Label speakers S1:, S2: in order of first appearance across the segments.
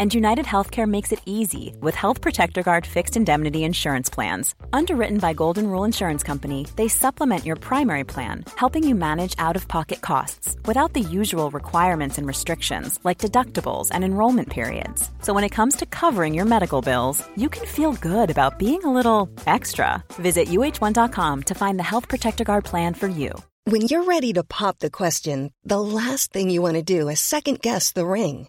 S1: And United Healthcare makes it easy with Health Protector Guard fixed indemnity insurance plans. Underwritten by Golden Rule Insurance Company, they supplement your primary plan, helping you manage out of pocket costs without the usual requirements and restrictions like deductibles and enrollment periods. So when it comes to covering your medical bills, you can feel good about being a little extra. Visit uh1.com to find the Health Protector Guard plan for you.
S2: When you're ready to pop the question, the last thing you want to do is second guess the ring.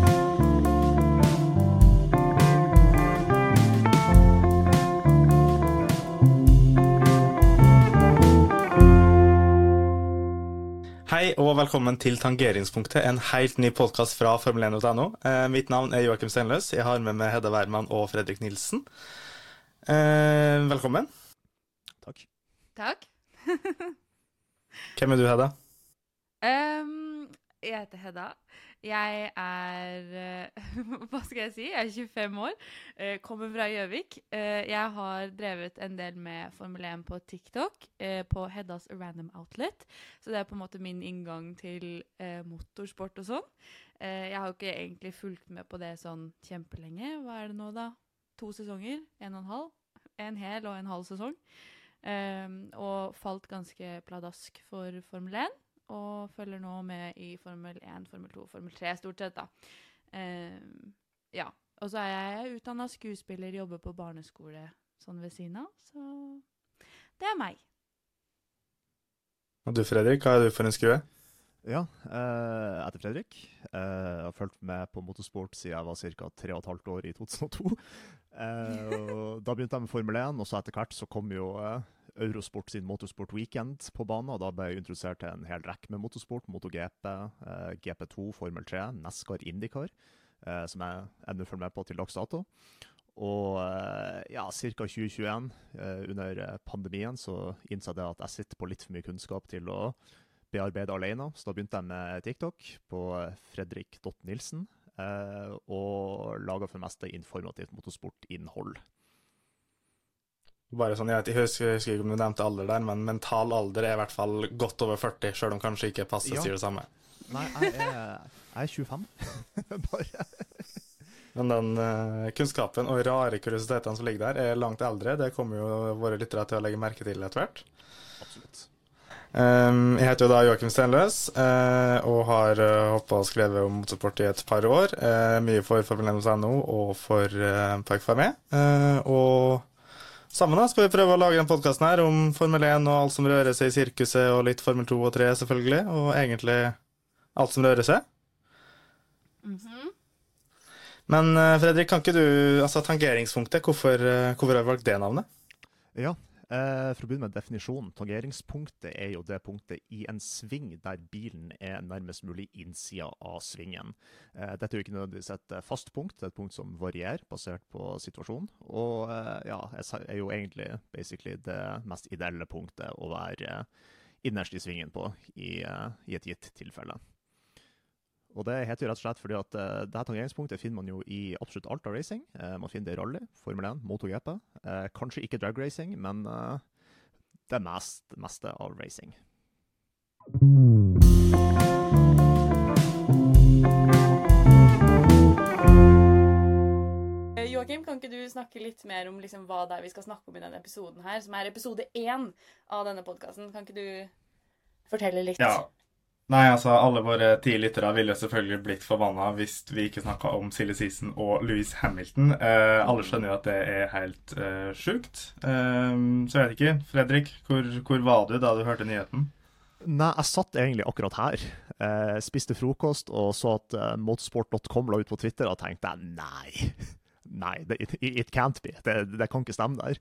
S3: Hei og velkommen til Tangeringspunktet, en helt ny podkast fra formel1.no. Eh, mitt navn er Joakim Stenløs. Jeg har med meg Hedda Wermann og Fredrik Nilsen. Eh, velkommen.
S4: Takk.
S5: Takk.
S3: Hvem er du, Hedda?
S5: Um, jeg heter Hedda. Jeg er eh, Hva skal jeg si? Jeg er 25 år. eh, kommer fra Gjøvik. Eh, jeg har drevet en del med Formel 1 på TikTok, på Heddas Random Outlet. Så det er på en måte min inngang til motorsport og sånn. Jeg har jo ikke egentlig fulgt med på det sånn kjempelenge. Hva er det nå, da? To sesonger? En og en halv? En hel og en halv sesong. Og falt ganske pladask for Formel 1 og følger nå med i Formel 1, Formel 2, Formel 3 stort sett, da. Uh, ja. Og så er jeg utdanna skuespiller, jobber på barneskole sånn ved siden av. Så det er meg.
S3: Og du, Fredrik, hva er du for en skue?
S4: Ja, eh, jeg heter Fredrik. Eh, jeg har fulgt med på motorsport siden jeg var ca. 3 15 år i 2002. Eh, og da begynte jeg med Formel 1, og så etter hvert så kom jo Eurosport sin Motorsport Weekend på banen. og Da ble jeg introdusert til en hel rekke med motorsport. MotoGP, eh, GP2, Formel 3, Nescar Indycar, eh, som jeg ennå følger med på til dags dato. Og eh, ja, ca. 2021, eh, under eh, pandemien, så innså jeg at jeg sitter på litt for mye kunnskap til å bearbeide alene. Så da begynte jeg med TikTok på fredrik.nilsen, og laga for det meste informativt motorsportinnhold.
S3: Bare sånn, Jeg vet, jeg husker, jeg husker ikke om du nevnte alder der, men mental alder er i hvert fall godt over 40, sjøl om kanskje ikke passet
S4: Ja.
S3: sier det samme.
S4: Nei, jeg er, jeg er 25. Bare.
S3: Men den uh, kunnskapen og rare kuriositetene som ligger der, er langt eldre. Det kommer jo våre lyttere til å legge merke til etter hvert.
S4: Absolutt.
S3: Um, jeg heter jo da Joakim Stenløs uh, og har uh, hoppa og skrevet om motorsport i et par år. Uh, mye for Formel1.no og for uh, Park Fermé. Eh, og sammen da skal vi prøve å lage den podkasten her om Formel 1 og alt som rører seg i sirkuset, og litt Formel 2 og 3 selvfølgelig, og egentlig alt som rører seg. Men eh, Fredrik, kan ikke du Altså tangeringspunktet, hvorfor, eh, hvorfor har du valgt det navnet?
S4: Ja, eh, for å begynne med definisjonen. Tangeringspunktet er jo det punktet i en sving der bilen er nærmest mulig innsida av svingen. Eh, dette er jo ikke nødvendigvis et eh, fast punkt, det er et punkt som varierer basert på situasjonen. Og eh, ja, er jo egentlig det mest ideelle punktet å være eh, innerst i svingen på i, eh, i et gitt tilfelle. Og det heter jo rett og slett fordi at uh, det her tangeringspunktet finner man jo i absolutt alt av racing. Uh, man finner det i rally, Formel 1, MotoGP. Uh, kanskje ikke drag racing, men uh, det mest, meste av racing.
S5: Eh, Joakim, kan ikke du snakke litt mer om liksom hva det er vi skal snakke om i denne episoden her, som er episode én av denne podkasten? Kan ikke du fortelle litt?
S6: Ja.
S3: Nei, altså alle våre ti lyttere ville selvfølgelig blitt forbanna hvis vi ikke snakka om Silje Sisen og Louis Hamilton. Eh, alle skjønner jo at det er helt eh, sjukt. Eh, så jeg vet ikke. Fredrik, hvor, hvor, var du da du hørte nyheten?
S4: Nei, jeg satt egentlig akkurat her. Eh, spiste frokost og så at eh, motorsport.com la ut på Twitter, og tenkte nei. Nei, det, it, it, can't be. Det, det, kan ikke stemme der.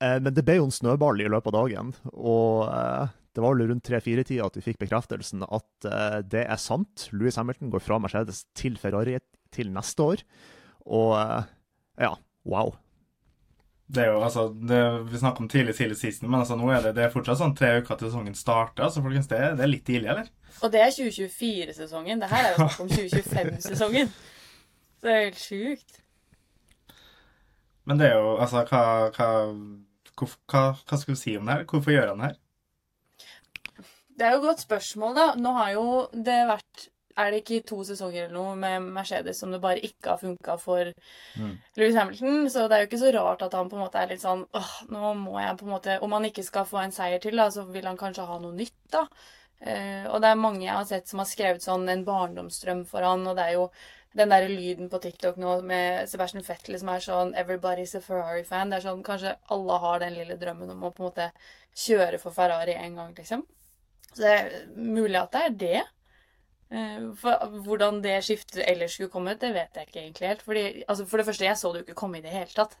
S4: Eh, men det ble jo en snøball i løpet av dagen. Og eh, det var vel rundt tre-fire-tida at vi fikk bekreftelsen at uh, det er sant. Louis Hamilton går fra Mercedes til Ferrari til neste år. Og uh, ja, wow.
S3: Det er jo, altså, det, Vi snakker om tidlig tidlig season, men altså, nå er det, det er fortsatt sånn tre uker til sesongen starter. altså folkens, det, det er litt tidlig, eller?
S6: Og det er 2024-sesongen. Det her er jo snakk om 2025-sesongen. Så det er helt sjukt.
S3: Men det er jo Altså, hva, hva, hva, hva skal vi si om det her? Hvorfor gjør han det her?
S6: Det er jo et godt spørsmål, da. Nå har jo det vært Er det ikke to sesonger eller noe med Mercedes som det bare ikke har funka for mm. Louis Hamilton? Så det er jo ikke så rart at han på en måte er litt sånn åh, nå må jeg på en måte Om han ikke skal få en seier til, da, så vil han kanskje ha noe nytt, da. Uh, og det er mange jeg har sett som har skrevet sånn en barndomsdrøm for han, og det er jo den der lyden på TikTok nå med Sebastian Fettel som er sånn 'Everybody's a Ferrari-fan'. Det er sånn, Kanskje alle har den lille drømmen om å på en måte kjøre for Ferrari en gang, liksom. Så det er mulig at det er det. Eh, for hvordan det skiftet ellers skulle kommet, det vet jeg ikke egentlig helt. Fordi, altså for det første, jeg så det jo ikke komme i det hele tatt.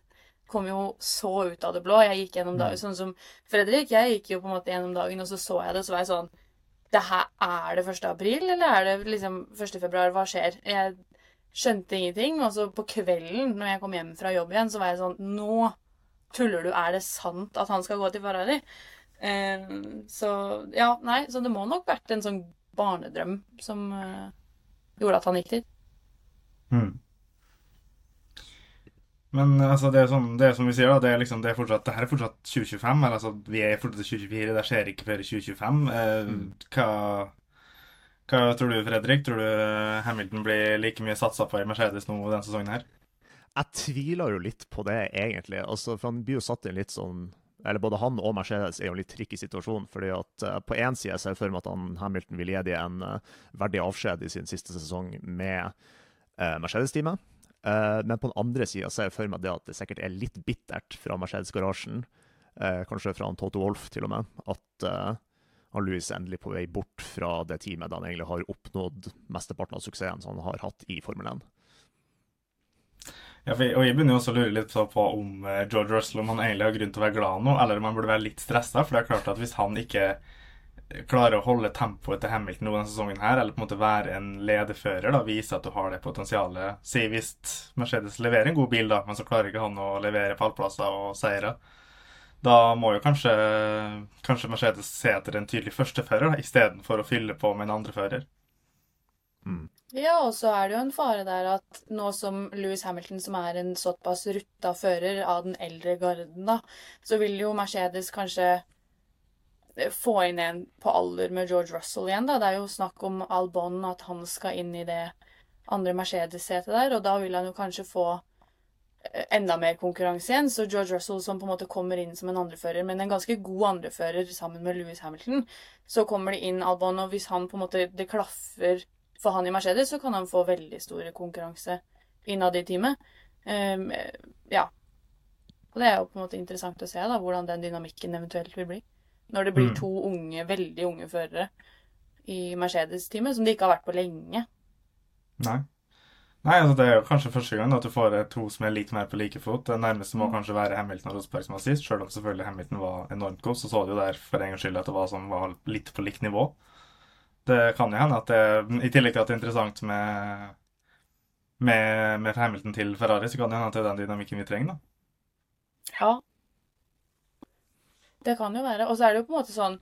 S6: Kom jo så ut av det blå. Jeg gikk gjennom dagen, sånn som Fredrik. Jeg gikk jo på en måte gjennom dagen, og så så jeg det, så var jeg sånn Det her Er det 1. april, eller er det liksom 1. februar? Hva skjer? Jeg skjønte ingenting. Og så på kvelden, når jeg kom hjem fra jobb igjen, så var jeg sånn Nå tuller du. Er det sant at han skal gå til Ferrari? Eh, så ja, nei, så det må nok vært en sånn barnedrøm som uh, gjorde at han gikk dit.
S3: Mm. Men altså, det er, sånn, det er som vi sier, da, det er, liksom, det er fortsatt, det her er fortsatt 2025. Eller, altså, vi er fortsatt 2024, det skjer ikke før 2025. Eh, mm. hva, hva, tror du, Fredrik? Tror du Hamilton blir like mye satsa på i Mercedes nå denne sesongen her?
S4: Jeg tviler jo litt på det, egentlig. Altså, for Han blir jo satt i en litt sånn eller både han og Mercedes er jo en litt tricky situasjon. fordi at uh, På én side ser jeg for meg at han, Hamilton vil gi dem en uh, verdig avskjed i sin siste sesong med uh, Mercedes-teamet. men på den andre sida ser jeg for meg det at det sikkert er litt bittert fra Mercedes-garasjen, kanskje fra Toto Wolff til og med, at han Louis er endelig på vei bort fra det teamet der han egentlig har oppnådd mesteparten av suksessen som han har hatt i Formel 1.
S3: Ja, for, og Jeg begynner jo også å lure litt på om uh, George Russell om han egentlig har grunn til å være glad nå, eller om han burde være litt stressa. For det er klart at hvis han ikke klarer å holde tempoet til Hamilton denne sesongen her, eller på en måte være en lederfører, da, vise at du har det potensialet Si hvis Mercedes leverer en god bil, da, men så klarer ikke han å levere pallplasser og seire. Da må jo kanskje, kanskje Mercedes se etter en tydelig førstefører istedenfor å fylle på med en andrefører.
S6: Mm. Ja, og så er det jo en fare der at nå som Louis Hamilton, som er en såpass rutta fører av den eldre garden, da, så vil jo Mercedes kanskje eh, få inn en på alder med George Russell igjen, da. Det er jo snakk om Albon, at han skal inn i det andre Mercedes-setet der, og da vil han jo kanskje få eh, enda mer konkurranse igjen. Så George Russell som på en måte kommer inn som en andrefører, men en ganske god andrefører sammen med Louis Hamilton, så kommer det inn Albon, og hvis han på en måte det klaffer for han i Mercedes så kan han få veldig stor konkurranse innad i teamet. Um, ja. Og det er jo på en måte interessant å se da, hvordan den dynamikken eventuelt vil bli. Når det blir mm. to unge, veldig unge førere i Mercedes-teamet, som de ikke har vært på lenge.
S3: Nei. Nei, altså Det er jo kanskje første gang at du får to som er litt mer på like fot. Det nærmeste må mm. kanskje være Hamilton og Rosberg som var sist, selv om selvfølgelig Hamilton var enormt god. Så så du jo der for en gangs skyld at det var, som var litt på likt nivå. Det kan jo hende at det, i tillegg til at det er interessant med, med, med Hamilton til Ferrari, så kan det hende at det er den dynamikken vi trenger, da.
S6: Ja. Det kan jo være. Og så er det jo på en måte sånn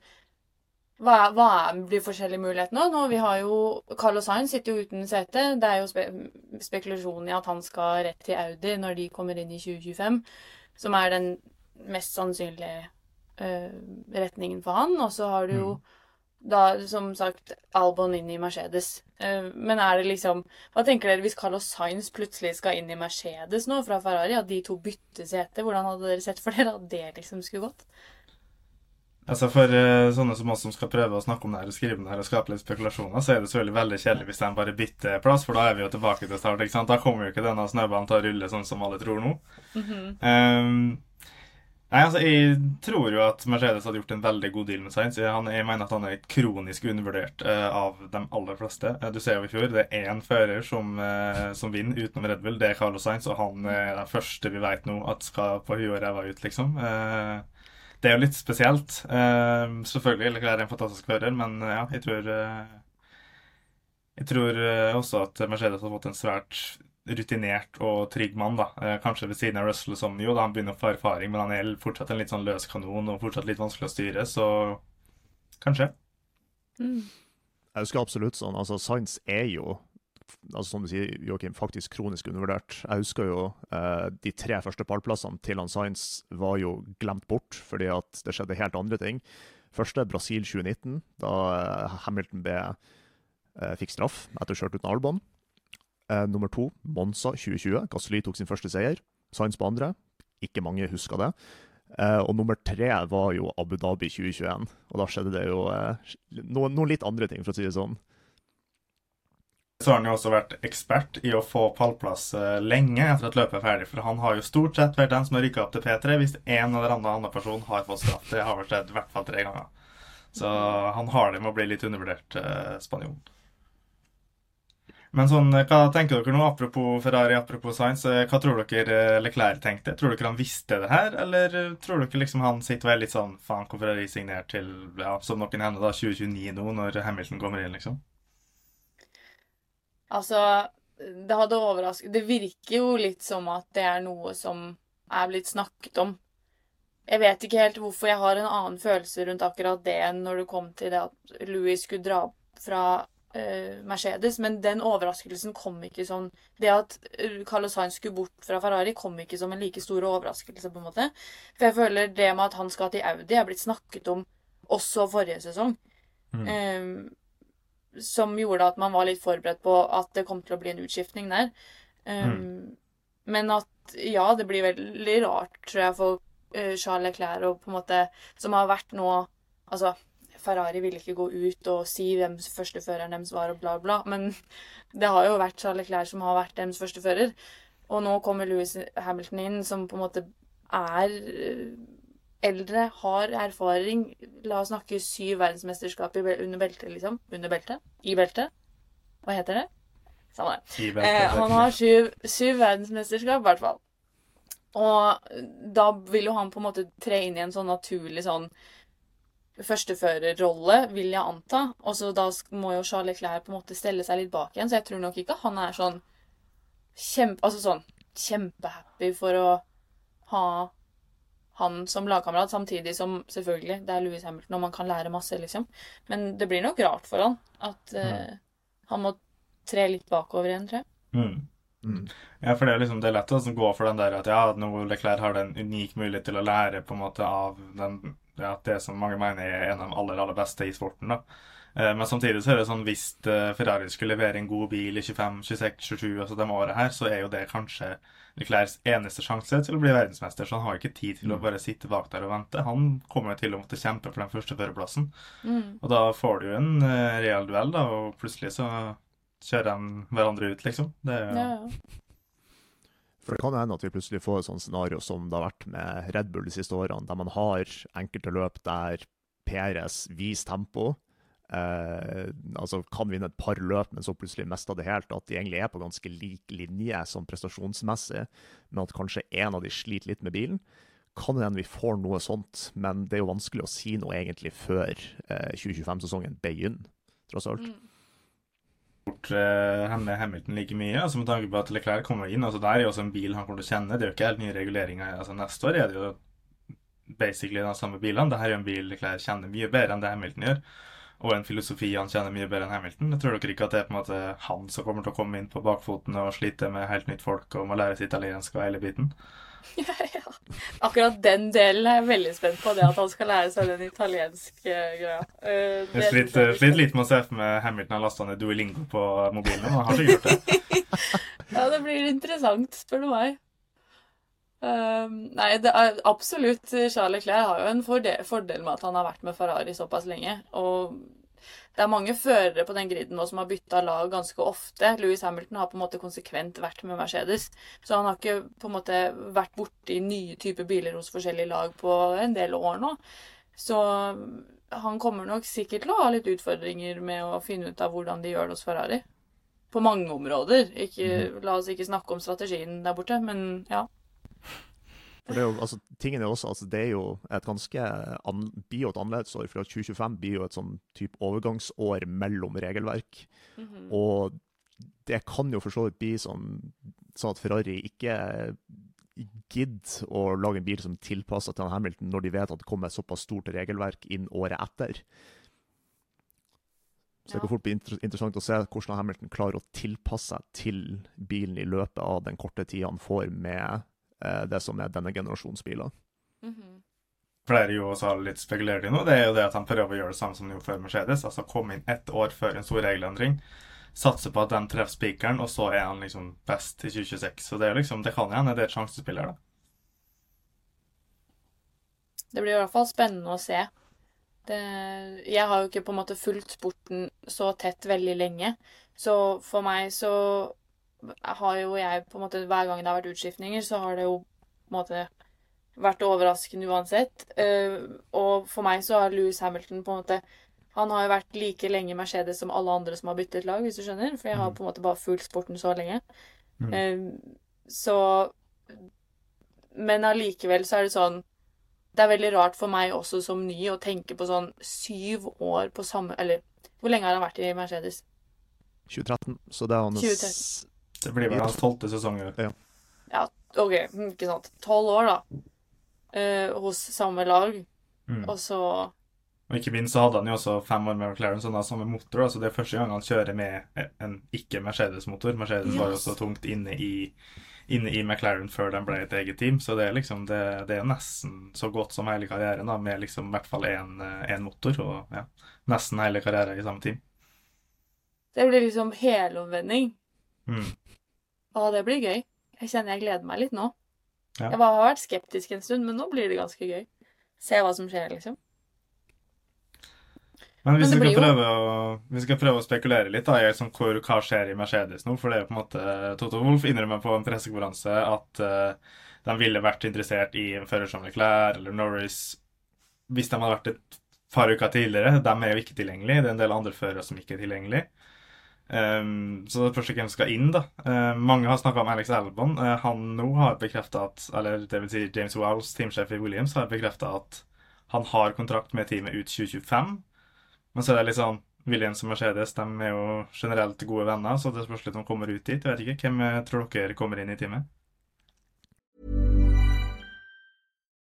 S6: hva, hva blir forskjellige muligheter Nå, vi har jo, Carlos Sainz sitter jo uten sete. Det er jo spe, spekulasjon i at han skal rett til Audi når de kommer inn i 2025. Som er den mest sannsynlige uh, retningen for han. Og så har du jo mm da, som sagt, Albon inn i Mercedes. Uh, men er det liksom Hva tenker dere hvis Carlos Sainz plutselig skal inn i Mercedes nå fra Ferrari? At de to bytter sete? Hvordan hadde dere sett for dere at det liksom skulle gått?
S3: Altså For uh, sånne som oss som skal prøve å snakke om det her og skrive om det her og skape litt spekulasjoner, så er det selvfølgelig veldig kjedelig hvis de bare bytter plass, for da er vi jo tilbake til start. ikke sant? Da kommer jo ikke denne snøballen til å rulle sånn som alle tror nå. Mm -hmm. um, nei, altså, Jeg tror jo at Mercedes hadde gjort en veldig god deal med Sainz. Jeg, mener at han er kronisk undervurdert uh, av de aller fleste. Uh, du ser jo i fjor, det er én fører som, uh, som vinner utenom Red Bull. Det er Carlos Sainz, og han er den første vi vet nå at skal på huet og ræva ut, liksom. Det er jo litt spesielt. Selvfølgelig, Leclerc er en fantastisk fører, men ja, jeg tror Jeg tror også at Mercedes har fått en svært rutinert og trygg mann. da. kanskje ved siden av Russell, som jo da han begynner å få erfaring, men han er fortsatt en litt sånn løs kanon og fortsatt litt vanskelig å styre, så kanskje.
S4: Mm. Jeg husker absolutt sånn. altså Science er jo altså som du sier, Joakim, faktisk kronisk undervurdert. Jeg husker jo eh, de tre første pallplassene til han Science var jo glemt bort fordi at det skjedde helt andre ting. Første Brasil 2019, da eh, Hamilton ble, eh, fikk straff etter å ha kjørt uten Albon. Eh, nummer to, Monza 2020. Gasly tok sin første seier. Sainz på andre. Ikke mange husker det. Eh, og nummer tre var jo Abu Dhabi 2021. Og da skjedde det jo eh, noen, noen, litt andre ting, for å si det sånn.
S3: Så har han jo også vært ekspert i å få pallplass eh, lenge etter at løpet er ferdig. For han har jo stort sett vært den som har rykka opp til P3 hvis en eller annen person har fått straff. Det har vel skjedd i hvert fall tre ganger. Så han har det med å bli litt undervurdert, eh, spanjol. Men sånn, eh, hva tenker dere nå, apropos Ferrari, apropos Science? Eh, hva tror dere Leclerc tenkte? Tror dere han visste det her, eller tror dere liksom han sitter og er litt sånn Faen, hvorfor har de signert til, ja, som noen hender, da, 2029 nå, når Hamilton kommer inn, liksom?
S6: Altså, det hadde overrasket Det virker jo litt som at det er noe som er blitt snakket om. Jeg vet ikke helt hvorfor jeg har en annen følelse rundt akkurat det enn når det kom til det at Louis skulle dra fra Mercedes, men den overraskelsen kom ikke sånn Det at Carlos Sainz skulle bort fra Ferrari, kom ikke som en like stor overraskelse, på en måte. For jeg føler det med at han skal til Audi, er blitt snakket om også forrige sesong. Mm. Um, som gjorde at man var litt forberedt på at det kom til å bli en utskiftning der. Um, mm. Men at ja, det blir veldig rart, tror jeg, for uh, Charles Leclerc og på en måte Som har vært nå Altså, Ferrari ville ikke gå ut og si hvem førsteføreren deres var, og bla, bla. Men det har jo vært Charles Leclerc som har vært deres førstefører. Og nå kommer Louis Hamilton inn, som på en måte er eldre, har erfaring. La oss snakke syv verdensmesterskap under beltet, liksom. Under beltet? I beltet? Hva heter det? Samme det. Eh, han har syv, syv verdensmesterskap, i hvert fall. Og da vil jo han på en måte tre inn i en sånn naturlig sånn førsteførerrolle, vil jeg anta. Og så da må jo Charles Leclerc på en måte stelle seg litt bak igjen, så jeg tror nok ikke han er sånn kjempe... Altså sånn kjempehappy for å ha han som lagkamerat, samtidig som selvfølgelig det er Louis Hamilton, og man kan lære masse, liksom. Men det blir nok rart for han at uh, mm. han må tre litt bakover igjen, tror jeg. Mm.
S3: Mm. Ja, for det er liksom det er lett å gå for den der at ja, nå Leclerc har en unik mulighet til å lære på en måte av den, ja, det som mange mener er en av de aller, aller beste i sporten. da. Eh, men samtidig så er det sånn hvis eh, Ferrari skulle levere en god bil i 25, 26, 27, altså de årene her, så er jo det kanskje Leclercs eneste sjanse til å bli verdensmester, så han har ikke tid til å mm. bare sitte bak der og vente. Han kommer jo til å måtte kjempe for den første førerplassen. Mm. Og da får du jo en real duell, da, og plutselig så kjører de hverandre ut, liksom. Det er jo ja.
S4: For det kan hende at vi plutselig får et sånt scenario som det har vært med Red Bull de siste årene, der man har enkelte løp der Peres viser tempo, eh, altså kan vinne et par løp, men så plutselig mister det helt. At de egentlig er på ganske lik linje sånn prestasjonsmessig, men at kanskje en av de sliter litt med bilen. Kan hende vi får noe sånt, men det er jo vanskelig å si noe egentlig før eh, 2025-sesongen begynner, tross alt. Mm
S3: gjort uh, Hamilton like mye. altså Med tanke på at Leclerc kommer inn. altså Der er jo også en bil han kommer til å kjenne. Det er jo ikke helt nye reguleringer. altså Neste år er det jo basically den samme bilene. Dette er jo en bil Leclerc kjenner mye bedre enn det Hamilton gjør og en filosofi han kjenner mye bedre enn Hamilton. Jeg tror dere ikke at det er på en måte han som kommer til å komme inn på bakfoten og slite med helt nytt folk og må lære seg italiensk og hele biten?
S6: Ja, ja. Akkurat den delen er jeg veldig spent på, det at han skal lære seg den italienske greia.
S3: Uh, jeg sliter slitt litt med å se for meg Hamilton har lasta ned Duolingo på mobilen, men han har ikke gjort det.
S6: ja, det blir interessant, spør du meg. Um, nei, det er absolutt Charles Clair har jo en fordel, fordel med at han har vært med Ferrari såpass lenge. Og det er mange førere på den griden nå som har bytta lag ganske ofte. Louis Hamilton har på en måte konsekvent vært med Mercedes. Så han har ikke på en måte vært borti nye typer biler hos forskjellige lag på en del år nå. Så han kommer nok sikkert til å ha litt utfordringer med å finne ut av hvordan de gjør det hos Ferrari. På mange områder. Ikke,
S4: Mhm.
S6: la oss ikke snakke om strategien der borte, men ja.
S4: For det er jo, altså, tingen er også, altså, det er jo et ganske an, blir jo et annerledesår, for 2025 blir jo et sånn type overgangsår mellom regelverk.
S6: Mhm.
S4: Og det kan jo for så vidt bli sånn, sånn at Ferrari ikke gidder å lage en bil som er tilpassa til Hamilton, når de vet at det kommer et såpass stort regelverk inn året etter. Så det kan fort bli inter interessant å se hvordan Hamilton klarer å tilpasse seg til bilen i løpet av den korte tida han får med det som er denne generasjons biler.
S6: Mhm.
S3: Flere jo også har litt spekulert i nå, det er jo det at han prøver å gjøre det samme som de gjorde før Mercedes. Altså komme inn ett år før en stor regelendring. Satse på at de treffer spikeren, og så er han liksom best i 2026. Så det er liksom, det kan hende det er et sjansespill her, da.
S6: Det blir i hvert fall spennende å se. Det, jeg har jo ikke på en måte fulgt sporten så tett veldig lenge. Så for meg så har jo jeg på en måte Hver gang det har vært utskiftninger, så har det jo på en måte vært overraskende uansett. Eh, og for meg så har Louis Hamilton på en måte Han har jo vært like lenge i Mercedes som alle andre som har byttet lag, hvis du skjønner. For jeg har på en måte bare fulgt sporten så lenge.
S3: Mm.
S6: Eh, så Men allikevel så er det sånn det er veldig rart for meg også som ny å tenke på sånn syv år på samme Eller hvor lenge har han vært i Mercedes?
S4: 2013, så det er hans
S6: 2013.
S3: Det blir vel hans tolvte sesong Ja. ja,
S6: OK, hm, ikke sant. Tolv år, da. eh, hos samme lag.
S3: Mm.
S6: Og så
S3: Og ikke minst så hadde han jo også fem år med McLaren, så han har samme motor. Altså Så det er første gang han kjører med en ikke-Mercedes-motor. Mercedes var jo
S6: også
S3: så tungt inne i, inne i McLaren før de ble et eget team. Så det er liksom, det, det er nesten så godt som hele karrieren, da, med liksom i hvert fall én motor. Og ja, nesten hele karrieren i samme team.
S6: Det blir liksom helomvending.
S3: Mm.
S6: Å, det blir gøy. Jeg kjenner jeg gleder meg litt nå.
S3: Ja.
S6: Jeg har vært skeptisk en stund, men nå blir det ganske gøy. Se hva som skjer, liksom.
S3: Men hvis
S6: Men
S3: vi, skal prøve å, vi skal prøve å spekulere litt da, i liksom hvor, hva skjer i Mercedes nå. For det er jo på en måte Toto Wolff innrømmer på en pressekonferanse at uh, de ville vært interessert i en fører som Leclerc eller Norris hvis de hadde vært et par uker tidligere. De er jo ikke tilgjengelige. Det er en del andre førere som ikke er tilgjengelige. Um, så det spørs hvem som skal inn, da. Uh, mange har snakka om Alex Albon. Uh, han nå har bekrefta at Eller det vil si James Wowles, teamsjef i Williams, har bekrefta at han har kontrakt med teamet ut 2025. Men så er det litt sånn Williams og Mercedes de er jo generelt gode venner, så det spørs litt om de kommer ut dit. Jeg vet ikke. Hvem eh, tror dere kommer inn i teamet?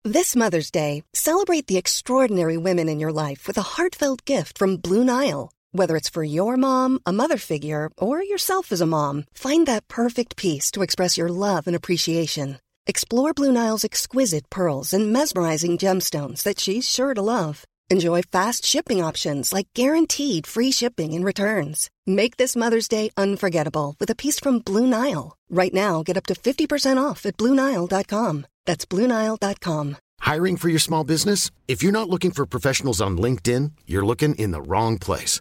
S2: This Mother's Day, celebrate the extraordinary women in your life with a heartfelt gift from Blue Nile. Whether it's for your mom, a mother figure, or yourself as a mom, find that perfect piece to express your love and appreciation. Explore Blue Nile's exquisite pearls and mesmerizing gemstones that she's sure to love. Enjoy fast shipping options like guaranteed free shipping and returns. Make this Mother's Day unforgettable with a piece from Blue Nile. Right now, get up to 50% off at BlueNile.com. That's BlueNile.com.
S7: Hiring for your small business? If you're not looking for professionals on LinkedIn, you're looking in the wrong place.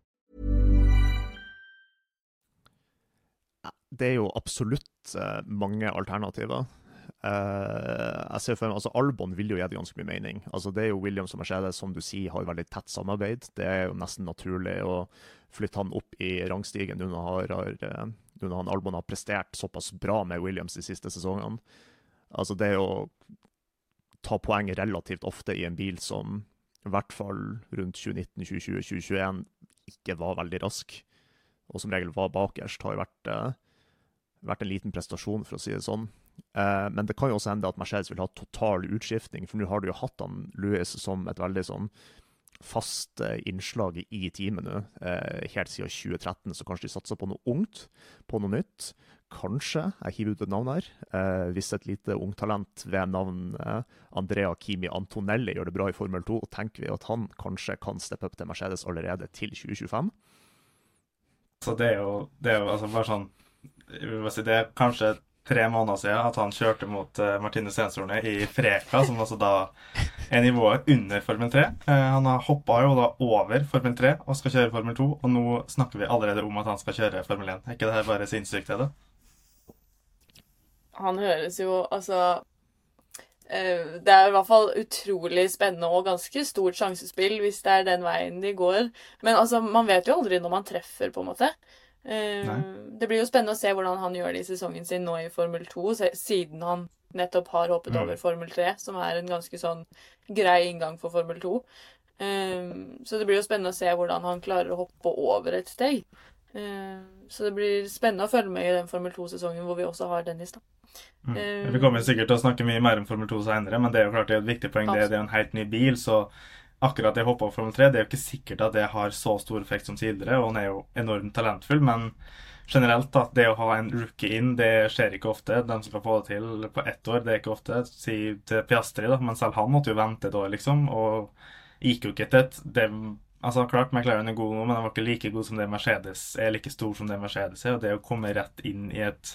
S4: Det er jo absolutt eh, mange alternativer. Uh, jeg ser for meg, altså Albon vil jo gi det ganske mye mening. Altså Det er jo Williams og Mercedes som du sier har veldig tett samarbeid. Det er jo nesten naturlig å flytte han opp i rangstigen nå når har, eh, han Albon har prestert såpass bra med Williams de siste sesongene. Altså Det er å ta poeng relativt ofte i en bil som i hvert fall rundt 2019, 2020, 2021 ikke var veldig rask, og som regel var bakerst, har vært eh, vært en liten prestasjon, for å si det sånn. Eh, men det kan jo også hende at Mercedes vil ha total utskiftning, for nå har du jo hatt han Louis som et veldig sånn fast eh, innslag i teamet nå, eh, helt siden 2013. Så kanskje de satser på noe ungt, på noe nytt. Kanskje, jeg hiver ut et navn her, eh, hvis et lite ungtalent ved navn eh, Andrea Kimi Antonelli gjør det bra i Formel 2, tenker vi at han kanskje kan steppe opp til Mercedes allerede til 2025.
S3: Så det er jo, det er jo altså bare sånn si, Det er kanskje tre måneder siden at han kjørte mot uh, Martine Stenshorne i Freka, som altså da er nivået under Formel 3. Uh, eh, han har hoppa jo da over Formel 3 og skal kjøre Formel 2, og nå snakker vi allerede om at han skal kjøre Formel 1. Er ikke det her bare sinnssykt, er det?
S6: Han høres jo altså uh, Det er i hvert fall utrolig spennende og ganske stort sjansespill hvis det er den veien de går. Men altså, man vet jo aldri når man treffer, på en måte. Uh, det blir jo spennende å se hvordan han gjør det i sesongen sin nå i Formel 2, siden han nettopp har hoppet mm. over Formel 3, som er en ganske sånn grei inngang for Formel 2. Uh, eh, så det blir jo spennende å se hvordan han klarer å hoppe over et steg. Uh, så det blir spennende å følge med i den Formel 2-sesongen hvor vi også har Dennis, da.
S3: Mm. vi kommer sikkert til å snakke mye mer om Formel 2 senere, men det er jo klart det er et viktig poeng. Det, det er en helt ny bil, så akkurat det hoppa Formel 3, det er jo ikke sikkert at det har så stor effekt som tidligere, og han er jo enormt talentfull, men generelt, da, det å ha en rookie inn, det skjer ikke ofte. De som kan få det til på ett år, det er ikke ofte. Si til Piastri, da, men selv han måtte jo vente et år, liksom, og gikk jo ikke til et det, Altså, klart McLaren er god nå, men han var ikke like god som det Mercedes er, like stor som det Mercedes er, og det å komme rett inn i et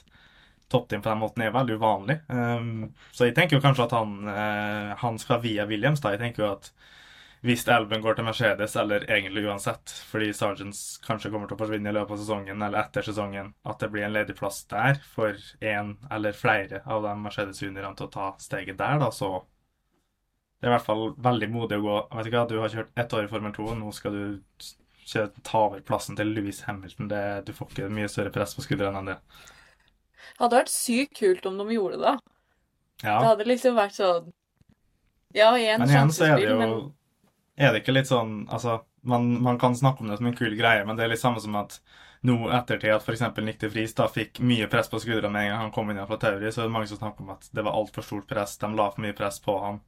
S3: toppteam på den måten er veldig uvanlig. Um, så jeg tenker jo kanskje at han, uh, han skal via Williams, da. Jeg tenker jo at hvis Alben går til Mercedes, eller egentlig uansett, fordi Sergeants kanskje kommer til å forsvinne i løpet av sesongen eller etter sesongen, at det blir en ledig plass der for én eller flere av de Mercedes-juniorene til å ta steget der, da, så det er i hvert fall veldig modig å gå Vet du hva, du har kjørt ett år i Formel 2, nå skal du ta over plassen til Louis Hamilton. Det, du får ikke mye større press på skuldrene enn det.
S6: Det hadde vært sykt kult om de gjorde det. Ja. Det hadde liksom vært sånn Ja, én sjansespill, men
S3: er det ikke litt sånn Altså, man, man, kan snakke om det som en kul greie, men det er litt samme som at nå ettertid at f.eks. Nick de Vries da fikk mye press på skuldrene med en gang han kom inn fra Tauri, så er det mange som snakker om at det var altfor stort press. De la for mye press på han.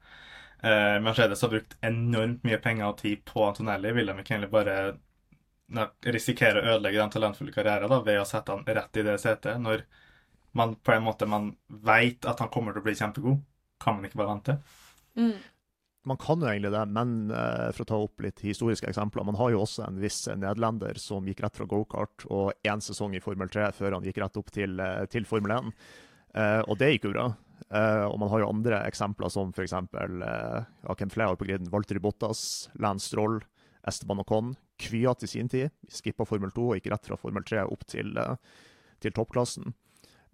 S3: Eh, Mercedes har brukt enormt mye penger og tid på Antonelli. Vil de ikke egentlig bare risikere å ødelegge den talentfulle karrieren da, ved å sette han rett i det setet, når man på en måte man veit at han kommer til å bli kjempegod? Kan man ikke bare vente?
S4: Mm man kan jo egentlig det, men uh, for å ta opp litt historiske eksempler Man har jo også en viss nederlender som gikk rett fra gokart og én sesong i Formel 3 før han gikk rett opp til, uh, til Formel 1. Uh, eh, og det gikk jo bra. og man har jo andre eksempler som f.eks. Uh, ja, har på griden? Walter Bottas, Lance Stroll, Esteban Ocon. Kvyat i sin tid skippa Formel 2 og gikk rett fra Formel 3 opp til, til toppklassen.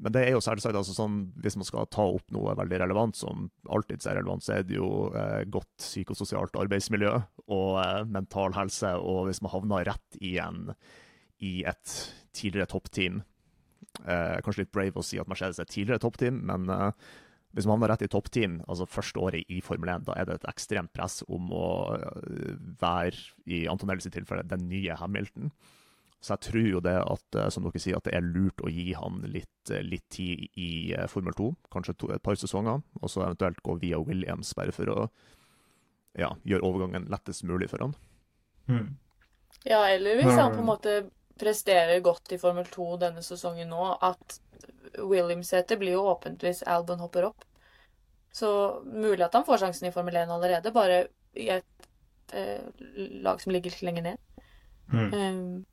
S4: Men det er jo selvsagt altså sånn, hvis man skal ta opp noe veldig relevant, som alltid er relevant, så er det jo eh, godt psykososialt arbeidsmiljø og eh, mental helse. Og hvis man havner rett i, en, i et tidligere toppteam eh, Kanskje litt brave å si at Mercedes er et tidligere toppteam, men eh, hvis man havner rett i toppteam, altså første året i Formel 1, da er det et ekstremt press om å eh, være, i Antonellis tilfelle, den nye Hamilton. Så jeg tror jo det at eh, som dere sier, at det er lurt å gi han litt, eh, litt tid i eh, Formel 2, kanskje to, et par sesonger, og så eventuelt gå via Williams, bare for å ja, gjøre overgangen lettest mulig for han.
S6: Mm. Ja, eller hvis han på en måte presterer godt i Formel 2 denne sesongen nå, at Williams-setet blir jo åpent hvis Albon hopper opp. Så mulig at han får sjansen i Formel 1 allerede, bare i et eh, lag som ligger litt lenger ned. Mm. Um,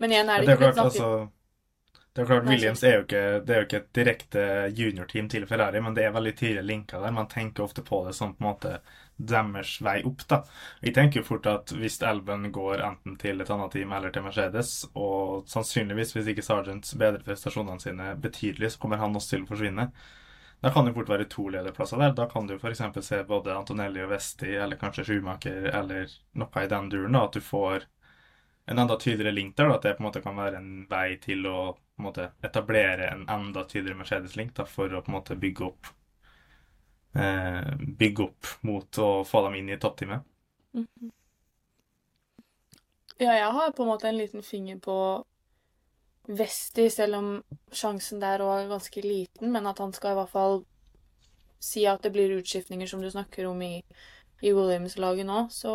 S6: men igjen er det, det ikke
S3: klart, altså, det er klart, Williams er jo ikke, det er jo ikke et direkte juniorteam til Ferrari, men det er veldig tidlig linka der. Man tenker ofte på det som på en måte deres vei opp. da. Vi tenker jo fort at hvis Elben går enten til et annet team eller til Mercedes, og sannsynligvis hvis ikke Sergeant bedrer prestasjonene sine betydelig, så kommer han også til å forsvinne. Da kan det fort være to lederplasser der. Da kan du f.eks. se både Antonelli og Vesti, eller kanskje Schumacher, eller noe i den duren. At du får en enda tydeligere link der, da, at det på en måte kan være en vei til å en måte, etablere en enda tydeligere Mercedes-link da, for å på en måte bygge opp eh, bygge opp mot å få dem inn i toppteamet. Mm -hmm.
S6: Ja, jeg har på en måte en liten finger på Vesti, selv om sjansen der òg er ganske liten, men at han skal i hvert fall si at det blir utskiftninger, som du snakker om, i i Williams-laget nå, så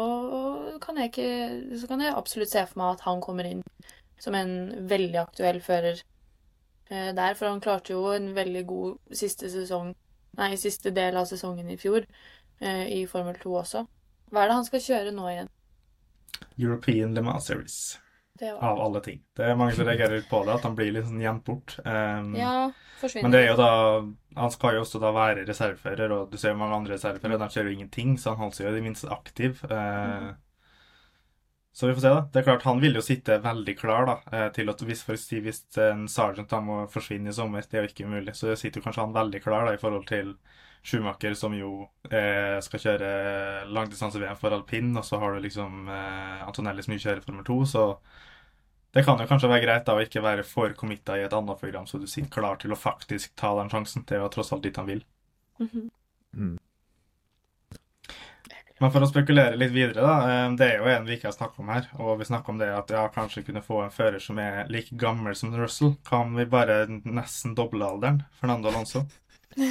S6: kan, jeg ikke, så kan jeg absolutt se for meg at han kommer inn som en veldig aktuell fører eh, der. For han klarte jo en veldig god siste sesong, nei, siste del av sesongen i fjor eh, i Formel 2 også. Hva er det han skal kjøre nå igjen?
S3: European Le Mans Series. Av alle ting. Det er mange som reagerer på det, at han blir litt sånn gjemt bort. Um,
S6: Ja, forsvinner.
S3: Men det er jo da Han skal jo også da være reservefører, og du ser jo mange andre reserveførere, de kjører jo ingenting, så han holder seg jo i det minste aktiv. Eh, Så vi får se, da. Det er klart, han vil jo sitte veldig klar da, eh, til at hvis, for si, hvis en sergeant da må forsvinne i sommer, det er jo ikke mulig, så sitter jo kanskje han veldig klar da i forhold til Schumacher, som jo eh, skal kjøre langdistanse-VM for alpin, og så har du liksom eh, Antonelli som jo kjører Formel 2, så det kan jo kanskje være greit da å ikke være for committa i et annet program, så du sitter klar til å faktisk ta den sjansen. Det er jo tross alt dit han vil.
S6: Mhm.
S4: Mm.
S3: Men for å spekulere litt videre, da. eh, Det er jo en vi ikke har snakket om her. Og vi snakker om det at ja, kanskje kunne få en fører som er like gammel som Russell. Kan vi bare nesten doble alderen? Fernando Alonso.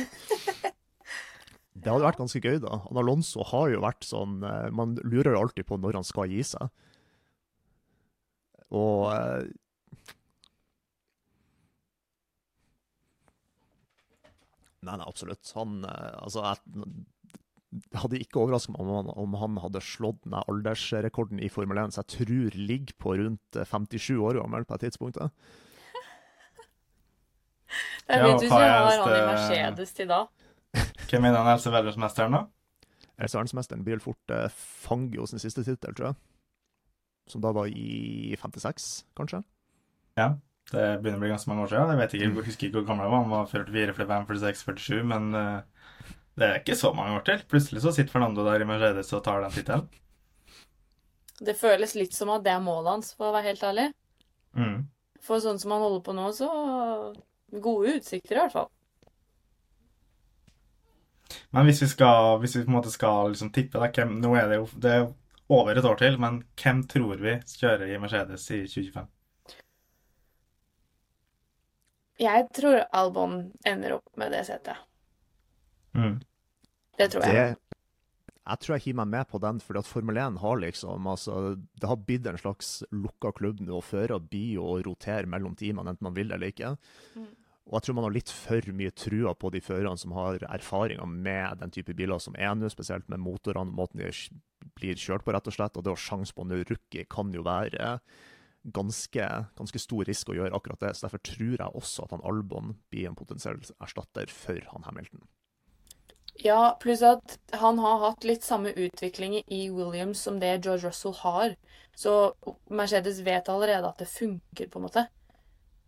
S4: Det hadde vært ganske gøy, da. Han Alonso har jo vært sånn eh, Man lurer jo alltid på når han skal gi seg. Og eh, Nei, nei, absolutt. Han eh, Altså, jeg det hadde ikke overraska meg om han, om han hadde slått den aldersrekorden i Formel 1, så jeg tror ligger på rundt eh, 57 år gammel på et tidspunkt.
S6: Det er
S3: hva
S6: vi
S3: er
S6: har han i Mercedes til da.
S3: Hvem er den eldste verdensmesteren, da?
S4: Verdensmesteren blir vel fort eh, Fangio sin siste tittel, tror jeg. Som da var i 56, kanskje?
S3: Ja. Det begynner å bli ganske mange år siden. Jeg vet ikke, jeg husker ikke hvor gammel jeg var. Han var 44, 45, 46, 47. Men uh, det er ikke så mange år til. Plutselig så sitter Fernando der i Mercedes og tar den tittelen.
S6: Det føles litt som at det er målet hans, for å være helt ærlig.
S3: Mm.
S6: For sånn som han holder på nå, så Gode utsikter, i hvert fall.
S3: Men hvis vi skal, hvis vi på en måte skal liksom tippe da, hvem, Nå er det jo det er over et år til, men hvem tror vi kjører i Mercedes i 2025?
S6: Jeg tror Albon ender opp med det setet.
S3: Mm.
S6: Det tror jeg.
S4: Det, jeg tror jeg hiver meg med på den, fordi at Formel 1 har liksom altså, Det har blitt en slags lukka klubb nå, og fører blir å rotere mellom teamene, enten man vil eller ikke.
S6: Mm.
S4: Og jeg tror man har litt for mye trua på de førerne som har erfaringer med den type biler som er nå, spesielt med motorene og måten de blir kjørt på, rett og slett. Og det å sjanse på en rookie kan jo være ganske, ganske stor risk å gjøre akkurat det. Så derfor tror jeg også at han Albon blir en potensiell erstatter for han Hamilton.
S6: Ja, pluss at han har hatt litt samme utvikling i Williams som det George Russell har. Så Mercedes vet allerede at det funker, på en måte.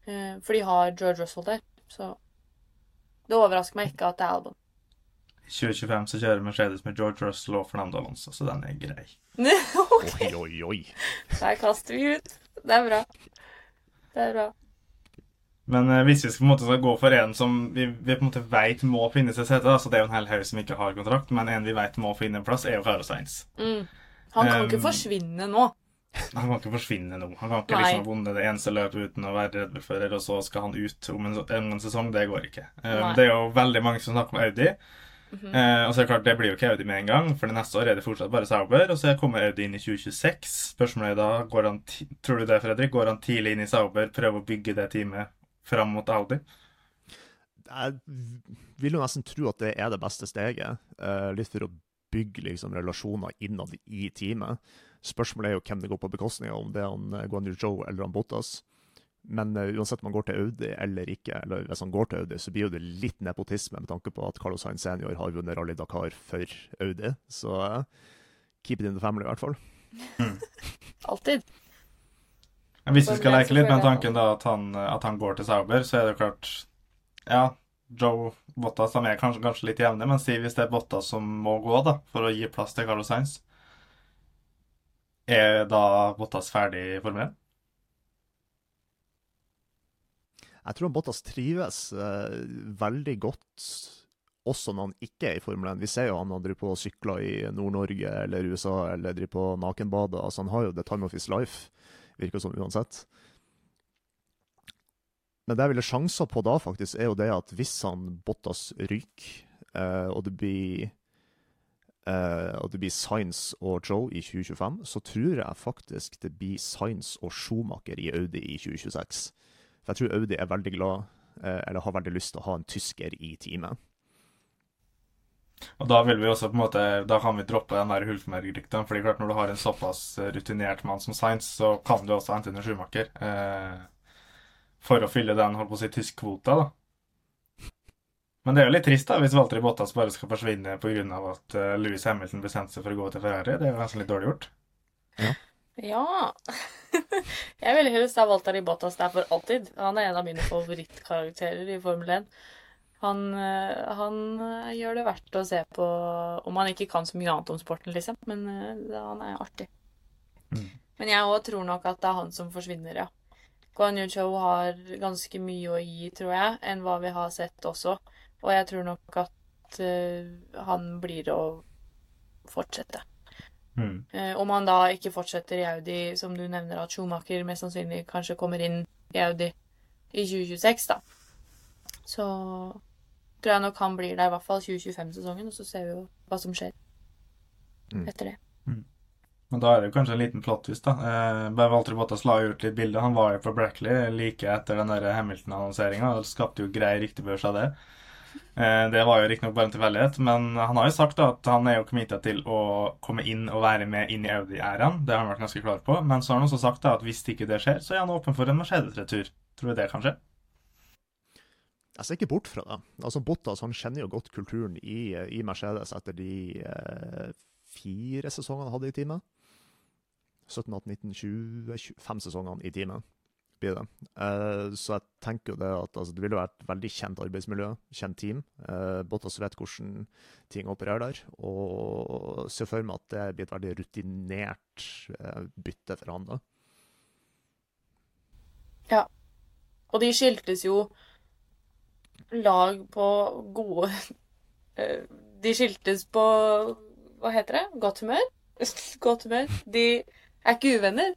S6: Eh, For de har George Russell der. Så det overrasker meg ikke at det er Albon.
S3: I 2025 så kjører Mercedes med George Russell og Fernando Alonso, så den er grei.
S4: Oi, oi, oi.
S6: der kaster vi ut. Det er bra. Det er bra.
S3: Men eh, hvis vi skal, på en måte, skal gå for en som vi, vi på en måte vet må finne seg sete, så det er jo en hel haug som ikke har kontrakt, men en vi vet må finne en plass, er jo Carlos Sainz.
S6: Mm. Han kan ikke
S3: Um,
S6: forsvinne nå.
S3: Han kan ikke forsvinne nå. Han kan ikke
S6: Nei.
S3: liksom ha vunnet det eneste løpet uten å være reddefører, og så skal han ut om en, om en sesong. Det går ikke.
S6: Um,
S3: det er jo veldig mange som snakker om Audi.
S6: Mhm.
S3: eh, og så er det klart, det blir jo ikke Audi med en gang, for det neste år er det fortsatt bare Sauber. Og så kommer Audi inn i 2026. Spørsmålet er da, går han tror du det, Fredrik? Går han tidlig inn i Sauber, prøver å bygge det teamet fram mot Audi?
S4: Jeg vil jo nesten tro at det er det beste steget, eh, litt for å bygge liksom, relasjoner innad i teamet. Spørsmålet er jo hvem det går på bekostning av, om det er han Guanyu Joe eller han Bottas. Men uh, uansett om han går til Audi eller ikke, eller hvis han går til Audi, så blir jo det litt nepotisme med tanke på at Carlos Sainz senior har vunnet Rally Dakar for Audi. Så uh, keep it in the family, i hvert fall.
S6: Alltid.
S3: Hvis vi skal leke litt med tanken da at han, at han går til Sauber, så er det jo klart Ja, Joe Bottas de er kanskje, kanskje litt jevne, men si hvis det er Bottas som må gå da, for å gi plass til Carlos Sainz, er da Bottas ferdig i Formel 1?
S4: Jeg tror Bottas trives eh, veldig godt også når han ikke er i Formel 1. Vi ser jo han driver på og sykler i Nord-Norge eller USA eller driver på nakenbadet. Altså, han har jo the time of his life, virker som uansett. Men det jeg ville sjanser på da, faktisk, er jo det at hvis han Bottas ryker, eh, og det blir Uh, og det blir Science og Joe i 2025, så tror jeg faktisk det blir Science og Schumacher i Audi i 2026. For jeg tror Audi er veldig glad, eh, eller har veldig lyst til å ha en tysker i teamet.
S3: Og da vil vi også på en måte, da kan vi droppe den der Hulfmerg-rykten. fordi klart når du har en såpass rutinert mann som Sainz, så kan du også hente inn en Schumacher. Eh, for å fylle den holdt på å si, tysk-kvota, da. Men det er jo litt trist da, hvis Walter Bottas bare skal forsvinne pga. at uh, Louis Hamilton bestemte seg for å gå til Ferrari. Det er jo nesten litt dårlig gjort.
S6: Ja. ja. jeg ville helst ha Walter Bottas der for alltid. Han er en av mine favorittkarakterer i Formel 1. Han, uh, han uh, gjør det verdt å se på om han ikke kan så mye annet om sporten, liksom. Men han er artig. Mm. Men jeg òg tror nok at det er han som forsvinner, ja. Guan Yu-cho har ganske mye å gi, tror jeg, enn hva vi har sett også. Og jeg tror nok at uh, han blir å fortsette. Mm. Uh, om han da ikke fortsetter i Audi, som du nevner at Schumacher mest sannsynlig kanskje kommer inn i Audi i 2026, da. Så tror jeg nok han blir der i hvert fall 2025-sesongen, og så ser vi jo hva som skjer mm. etter det. Mm.
S3: Men da er det jo kanskje en liten plottvist, da. Eh, Walter Bottas la ut litt bilde. Han var jo på Brackley like etter den der Hamilton-annonseringa. og Skapte jo grei ryktebørs av det. Eh, det var jo riktignok bare en tilfeldighet, men han har jo sagt da at han er jo committa til å komme inn og være med inn i Audi-æraen. Det har han vært ganske klar på. Men så har han også sagt da at hvis ikke det skjer, så er han åpen for en Mercedes-retur. Tror du det kan skje?
S4: Jeg ser ikke bort fra det. Altså Bottas han kjenner jo godt kulturen i, i Mercedes etter de eh, fire sesongene han hadde i teamet. 17, 18, 19, 20, 25 sesongene i teamet blir det. Uh, så jeg tenker jo det at altså, det ville vært et veldig kjent arbeidsmiljø, kjent team. Uh, Bottas vet hvordan ting opererer der, og ser for meg at det blir et veldig rutinert uh, bytte for han da.
S6: Ja. Og de skiltes jo lag på gode De skiltes på Hva heter det? Godt humør? Godt humør. De er ikke uvenner.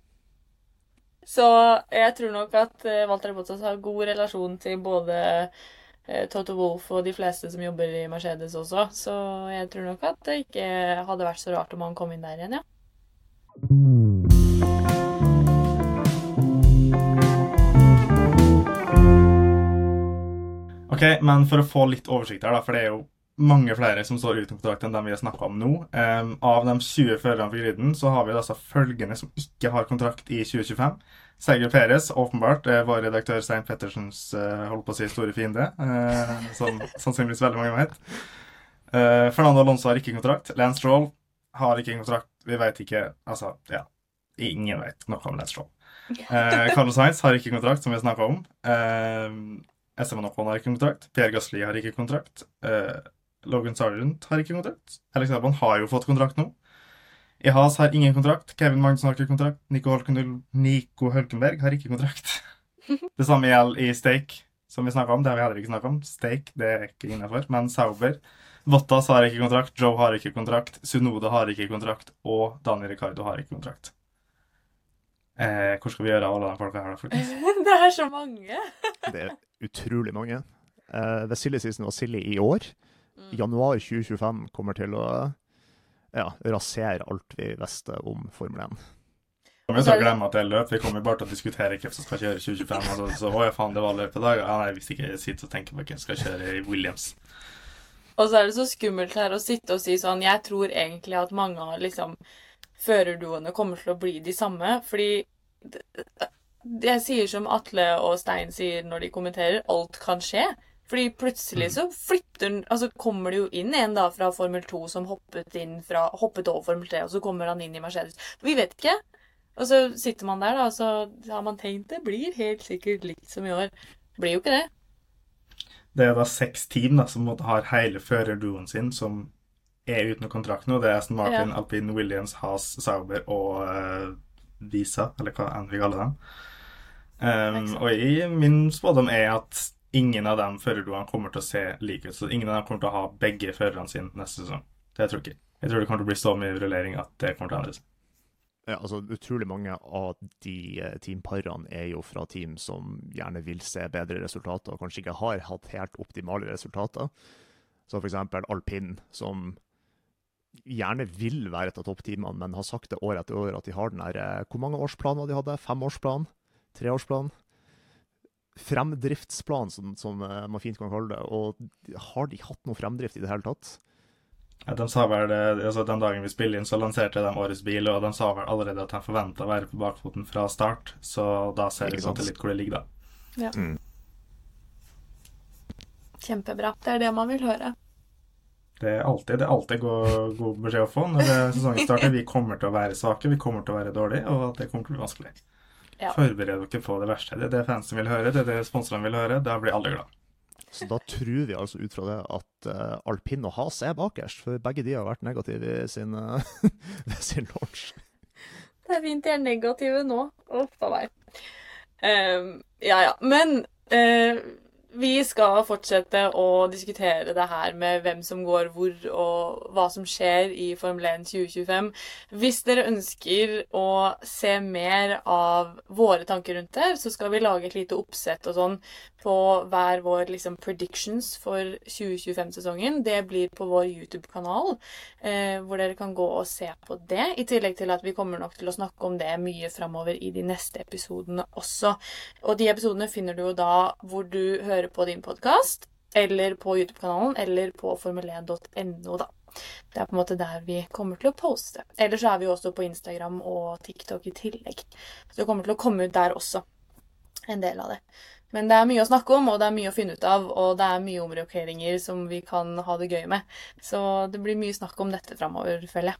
S6: Så jeg tror nok at uh, Walter Bottas har god relasjon til både uh, Toto Wolff og de fleste som jobber i Mercedes også. Så jeg tror nok at det ikke hadde vært så rart om han kom inn der igjen, ja.
S3: Ok, men for å få litt oversikt her, da, for det er jo mange flere som står uten kontrakt enn dem vi har snakka om nå. Um, av de 20 førerne for griden så har vi altså følgende som ikke har kontrakt i 2025. Sergio Perez, åpenbart, vår redaktør Stein Pettersens uh, holdt på å si store fiende. Uh, som sannsynligvis veldig mange vet. Uh, Fernando Alonso har ikke kontrakt. Lance Stroll har ikke kontrakt. Vi vet ikke Altså, ja. Ingen vet noe om Lance Stroll. Uh, Carlos Sainz har ikke kontrakt, som vi snakka om. Uh, Ocon har ikke kontrakt. Pierre Gasli har ikke kontrakt. Uh, Logan Sargent har ikke kontrakt. Alex Albon har jo fått kontrakt nå. I Has har ingen kontrakt. Kevin Magnusson har ikke kontrakt. Nico, Holken, Nico Hølkenberg har ikke kontrakt. Det samme gjelder i Stake, som vi snakka om. Det har vi heller ikke snakka om. Stake, det er ikke innafor. Men Sauber Vottas har ikke kontrakt. Joe har ikke kontrakt. Sunoda har ikke kontrakt. Og Daniel Ricardo har ikke kontrakt. Eh, hvor skal vi gjøre av alle de folka her, da,
S6: folkens? det er så mange.
S4: det er utrolig mange. Uh, ved silly Sisen var silly i år. Mm. Januar 2025 kommer til å ja, rasere alt vi visste om Formel 1.
S3: Vi skal glemme at det er løp. Vi kommer bare til å diskutere hvem som skal kjøre 2025. Altså, så å faen, det var løp i dag. Ja, nei, hvis ikke jeg sitter og tenker på hvem som skal kjøre i Williams.
S6: Og så er det så skummelt her å sitte og si sånn Jeg tror egentlig at mange av liksom førerduoene kommer til å bli de samme. Fordi jeg sier som Atle og Stein sier når de kommenterer, alt kan skje. Fordi plutselig så flytter Altså kommer det jo inn en da fra Formel 2 som hoppet fra Hoppet over Formel 3, og så kommer han inn i Mercedes. Vi vet ikke. Og så sitter man der, da, og så har man tenkt det blir helt sikkert likt som i år. Det blir jo ikke det.
S3: Det er da seks team da, som har hele førerduoen sin, som er uten kontrakt nå. Det er Aston Martin, ja. Alpine, Williams, Haas, Sauber og uh, Visa, eller hva enn vi kaller dem. Um, og i min spådom er at ingen av dem førerduene kommer til å se like ut. Så ingen av dem kommer til å ha begge førerne sine neste sesong. Det tror jeg ikke. Jeg tror det kommer til å bli så mye rullering at det kommer til å endre seg.
S4: Ja, altså Utrolig mange av de eh, teamparene er jo fra team som gjerne vil se bedre resultater, og kanskje ikke har hatt helt optimale resultater. Så f.eks. alpin, som gjerne vil være et av toppteamene, men har sagt det år etter år at de har den der eh, Hvor mange årsplaner de hadde? Femårsplan? Treårsplan? Fremdriftsplan, som, som eh, man fint kan kalle det. Og har de hatt noe fremdrift i det hele tatt?
S3: Ja, de sa vel det, altså Den dagen vi spiller inn, så lanserte de årets bil, og de sa vel allerede at de forventa å være på bakfoten fra start. Så da ser vi godt litt hvor det ligger, da.
S6: Ja. Mm. Kjempebra. Det er det man vil høre.
S3: Det er alltid, det er alltid god, god beskjed å få når sesongen starter. Vi kommer til å være svake, vi kommer til å være dårlige, og det kommer til å bli vanskelig. Ja. Forbered dere på det verste. Det er det fansen vil høre, det er det sponsorene vil høre. Da blir alle glad.
S4: Så da tror vi altså ut fra det at uh, alpin og has er bakerst, for begge de har vært negative i sin, uh, sin launch.
S6: Det er fint de er negative nå. Uff a meg. Um, ja ja. Men uh, vi skal fortsette å diskutere det her med hvem som går hvor, og hva som skjer i Formel 1 2025. Hvis dere ønsker å se mer av våre tanker rundt det, så skal vi lage et lite oppsett og sånn på hver vår liksom, predictions for 2025-sesongen. Det blir på vår YouTube-kanal, eh, hvor dere kan gå og se på det. I tillegg til at vi kommer nok til å snakke om det mye framover i de neste episodene også. Og de episodene finner du jo da hvor du hører høre på din podkast, eller på YouTube-kanalen, eller på formel1.no, da. Det er på en måte der vi kommer til å poste. Ellers så er vi jo også på Instagram og TikTok i tillegg. Så det kommer til å komme ut der også. En del av det. Men det er mye å snakke om, og det er mye å finne ut av, og det er mye omrokeringer som vi kan ha det gøy med. Så det blir mye snakk om dette framover, føler jeg.